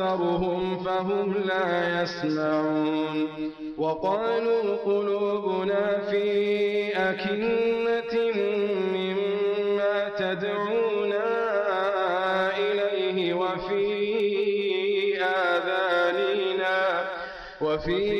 أكثرهم فهم لا يسمعون. وقالوا قلوبنا في أكنة مما تدعونا إليه وفي آذاننا وفي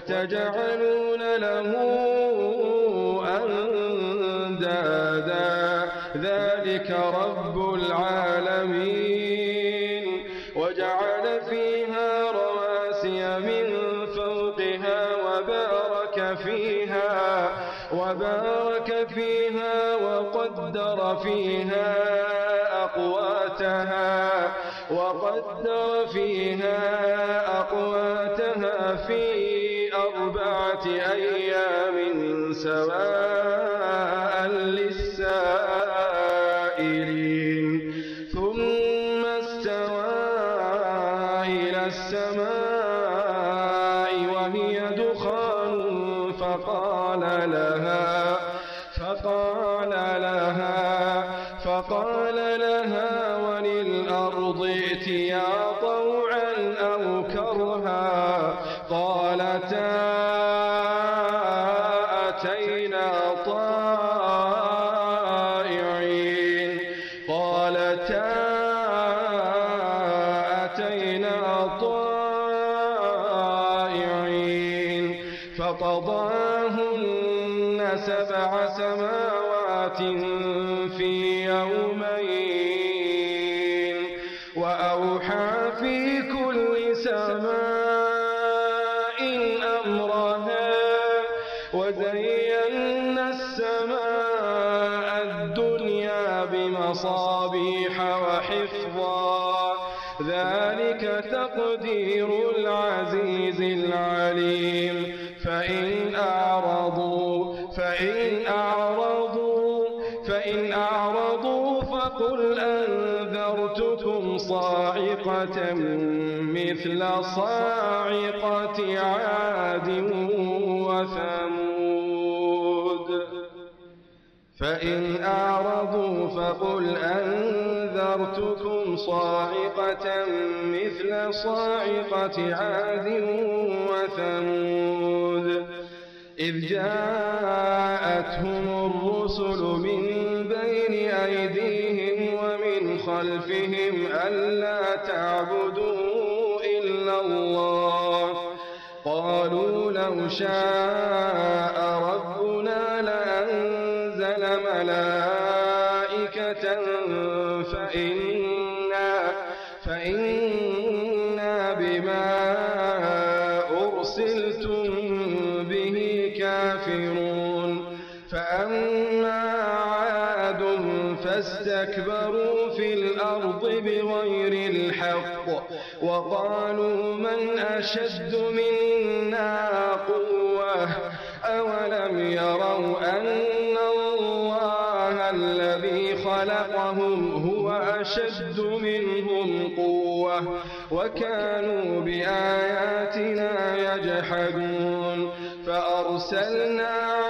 وتجعلون له أندادا. ذلك رب العالمين. وجعل فيها رواسي من فوقها وبارك فيها وبارك فيها وقدر فيها السماء في يومين. مثل صاعقة عاد وثمود. فإن أعرضوا فقل أنذرتكم صاعقة مثل صاعقة عاد وثمود. إذ جاءتهم الرسل من خلفهم ألا تعبدوا إلا الله. قالوا لو شاء ربنا لأنزل ملائكة فإنا, فإنا بما أرسلتم به كافرون. فأما عاد فاستكبروا الحق وقالوا من أشد منا قوة أولم يروا أن الله الذي خلقهم هو أشد منهم قوة وكانوا بآياتنا يجحدون فأرسلنا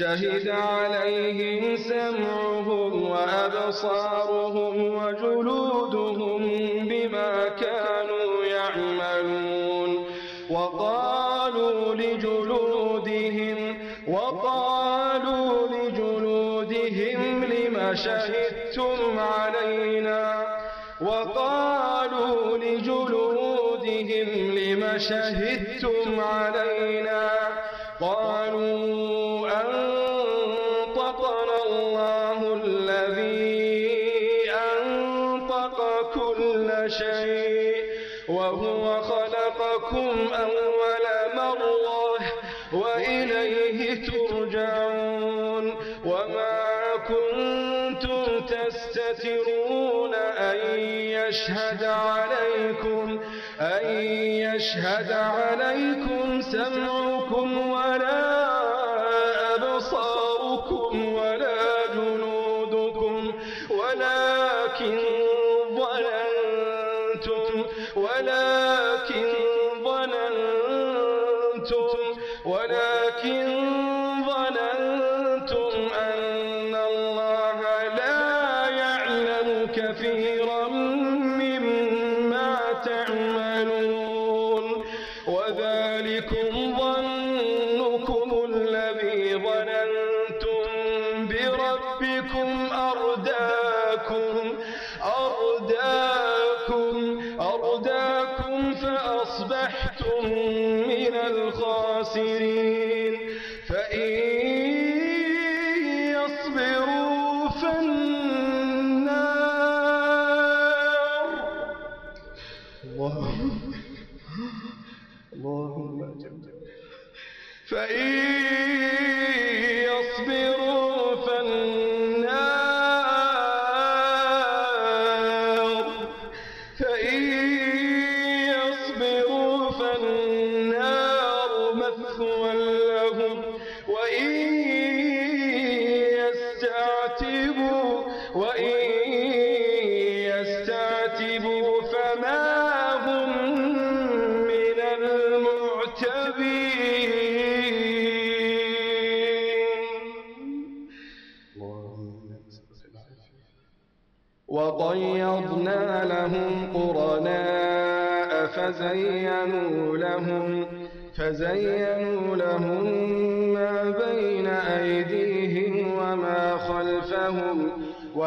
شهد عليهم سمعهم وأبصارهم وجلودهم بما كانوا يعملون. وقالوا لجلودهم وقالوا لجلودهم لم شهدتم علينا؟ وقالوا لجلودهم لم شهدتم علينا؟ قالوا يشهد عليكم سمعكم ولا أرداكم فأصبحتم من الخاسرين. وإن يستعتبوا فما هم من المعتبين وقيضنا لهم قرناء فزينوا لهم فزينوا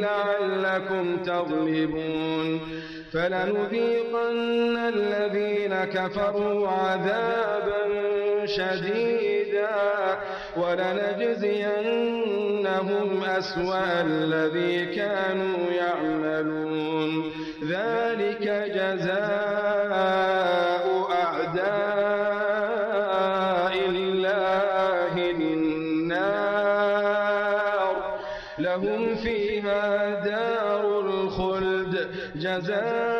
لعلكم تغلبون. فلنذيقن الذين كفروا عذابا شديدا ولنجزينهم أسوأ الذي كانوا يعملون. ذلك جزاء لهم فيها دار الخلد جزاء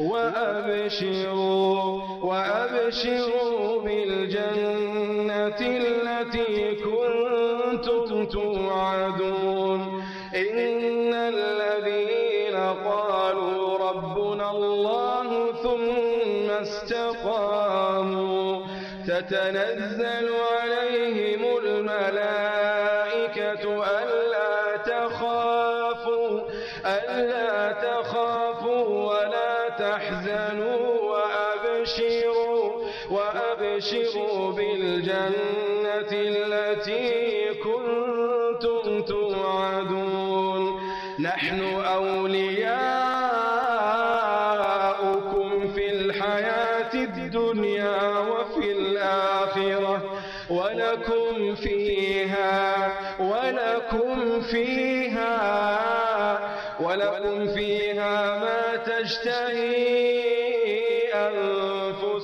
وأبشروا وأبشروا بالجنة التي كنتم توعدون. إن الذين قالوا ربنا الله ثم استقاموا تتنزل عليهم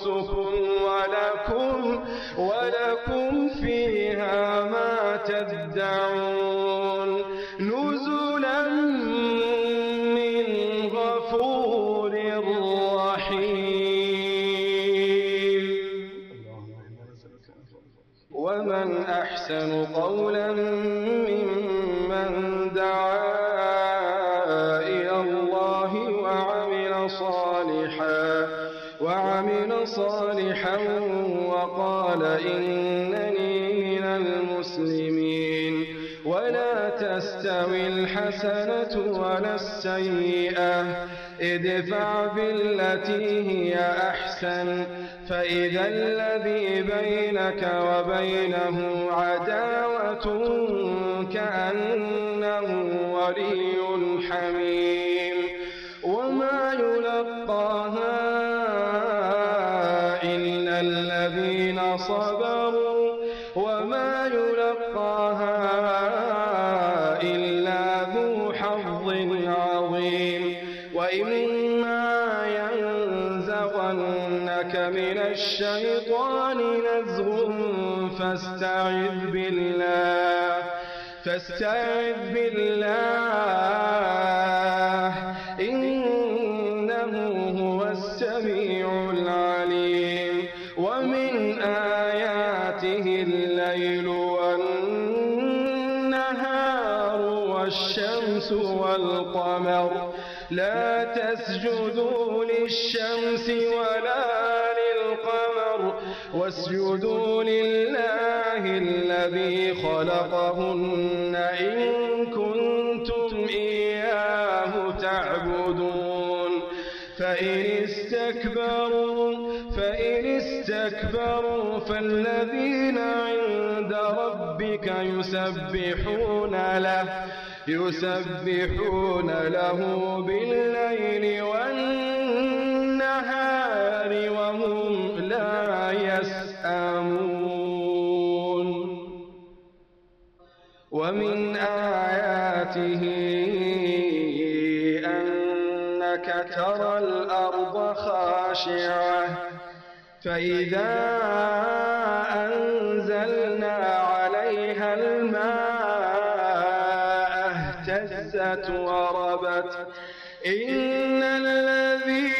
أنفسكم ولكم ولكم فيها الحسنة ولا السيئة. ادفع بالتي هي أحسن. فإذا الذي بينك وبينه عداوة كأنه ولي حميم. الشيطان نزغ فاستعذ بالله فاستعذ بالله. إنه هو السميع العليم. ومن آياته الليل والنهار والشمس والقمر. لا تسجدوا للشمس ولا واسجدوا لله الذي خلقهن إن كنتم إياه تعبدون. فإن استكبروا فإن استكبروا فالذين عند ربك يسبحون له يسبحون له بالليل والنهار. ومن آياته أنك ترى الأرض خاشعة. فإذا أنزلنا عليها الماء اهتزت وربت. إن الذي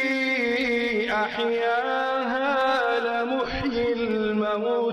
أحياها لمحيي الموتى.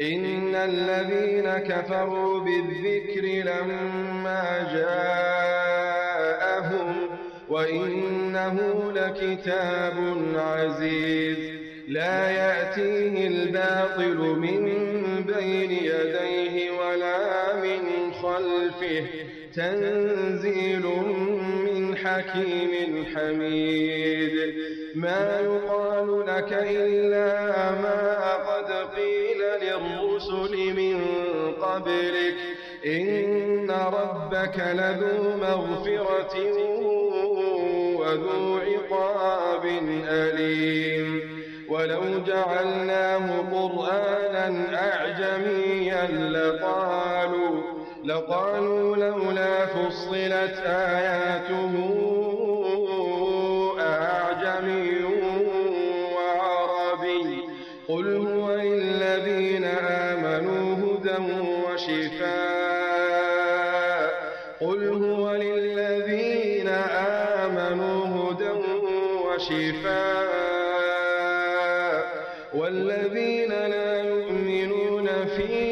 إن الذين كفروا بالذكر لما جاءهم وإنه لكتاب عزيز. لا يأتيه الباطل من بين يديه ولا من خلفه. تنزيل من حكيم حميد. ما يقال لك إلا ما قبلك. إن ربك لذو مغفرة وذو عقاب أليم. ولو جعلناه قرآنا أعجميا لقالوا لقالوا لولا فصلت آياته وشفاء والذين لا يؤمنون في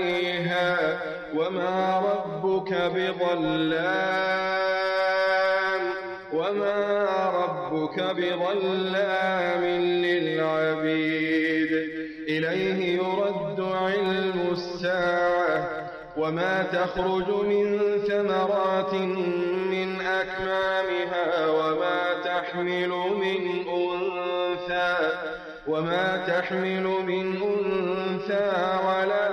وما ربك بظلام وما ربك بظلام للعبيد. إليه يرد علم الساعة وما تخرج من ثمرات من أكمامها وما تحمل من أنثى وما تحمل من أنثى ولا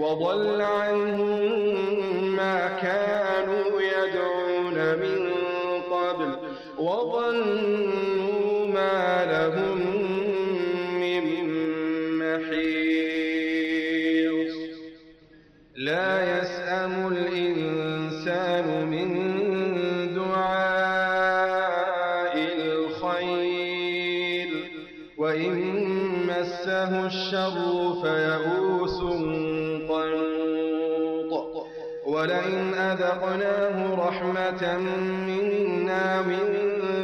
وضل عنهم ما كانوا أذقناه رحمة منا من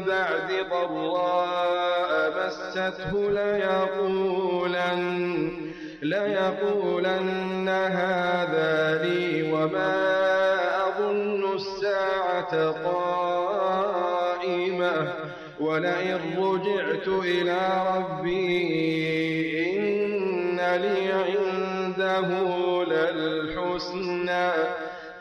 بعد ضراء مسته ليقولن ليقولن هذا لي وما أظن الساعة قائمة. ولئن رجعت إلى ربي إن لي عنده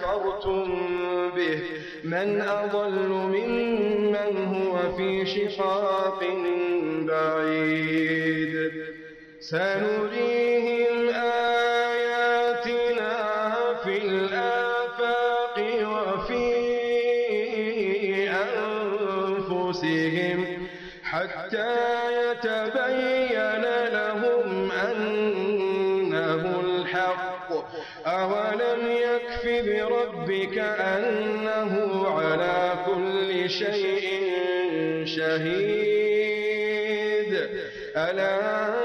كفرتم به. من أضل ممن هو في شقاق بعيد. سنريهم آياتنا في الآفاق وفي أنفسهم حتى يتبين لهم الحق أولم يكف بربك أنه على كل شيء شهيد ألا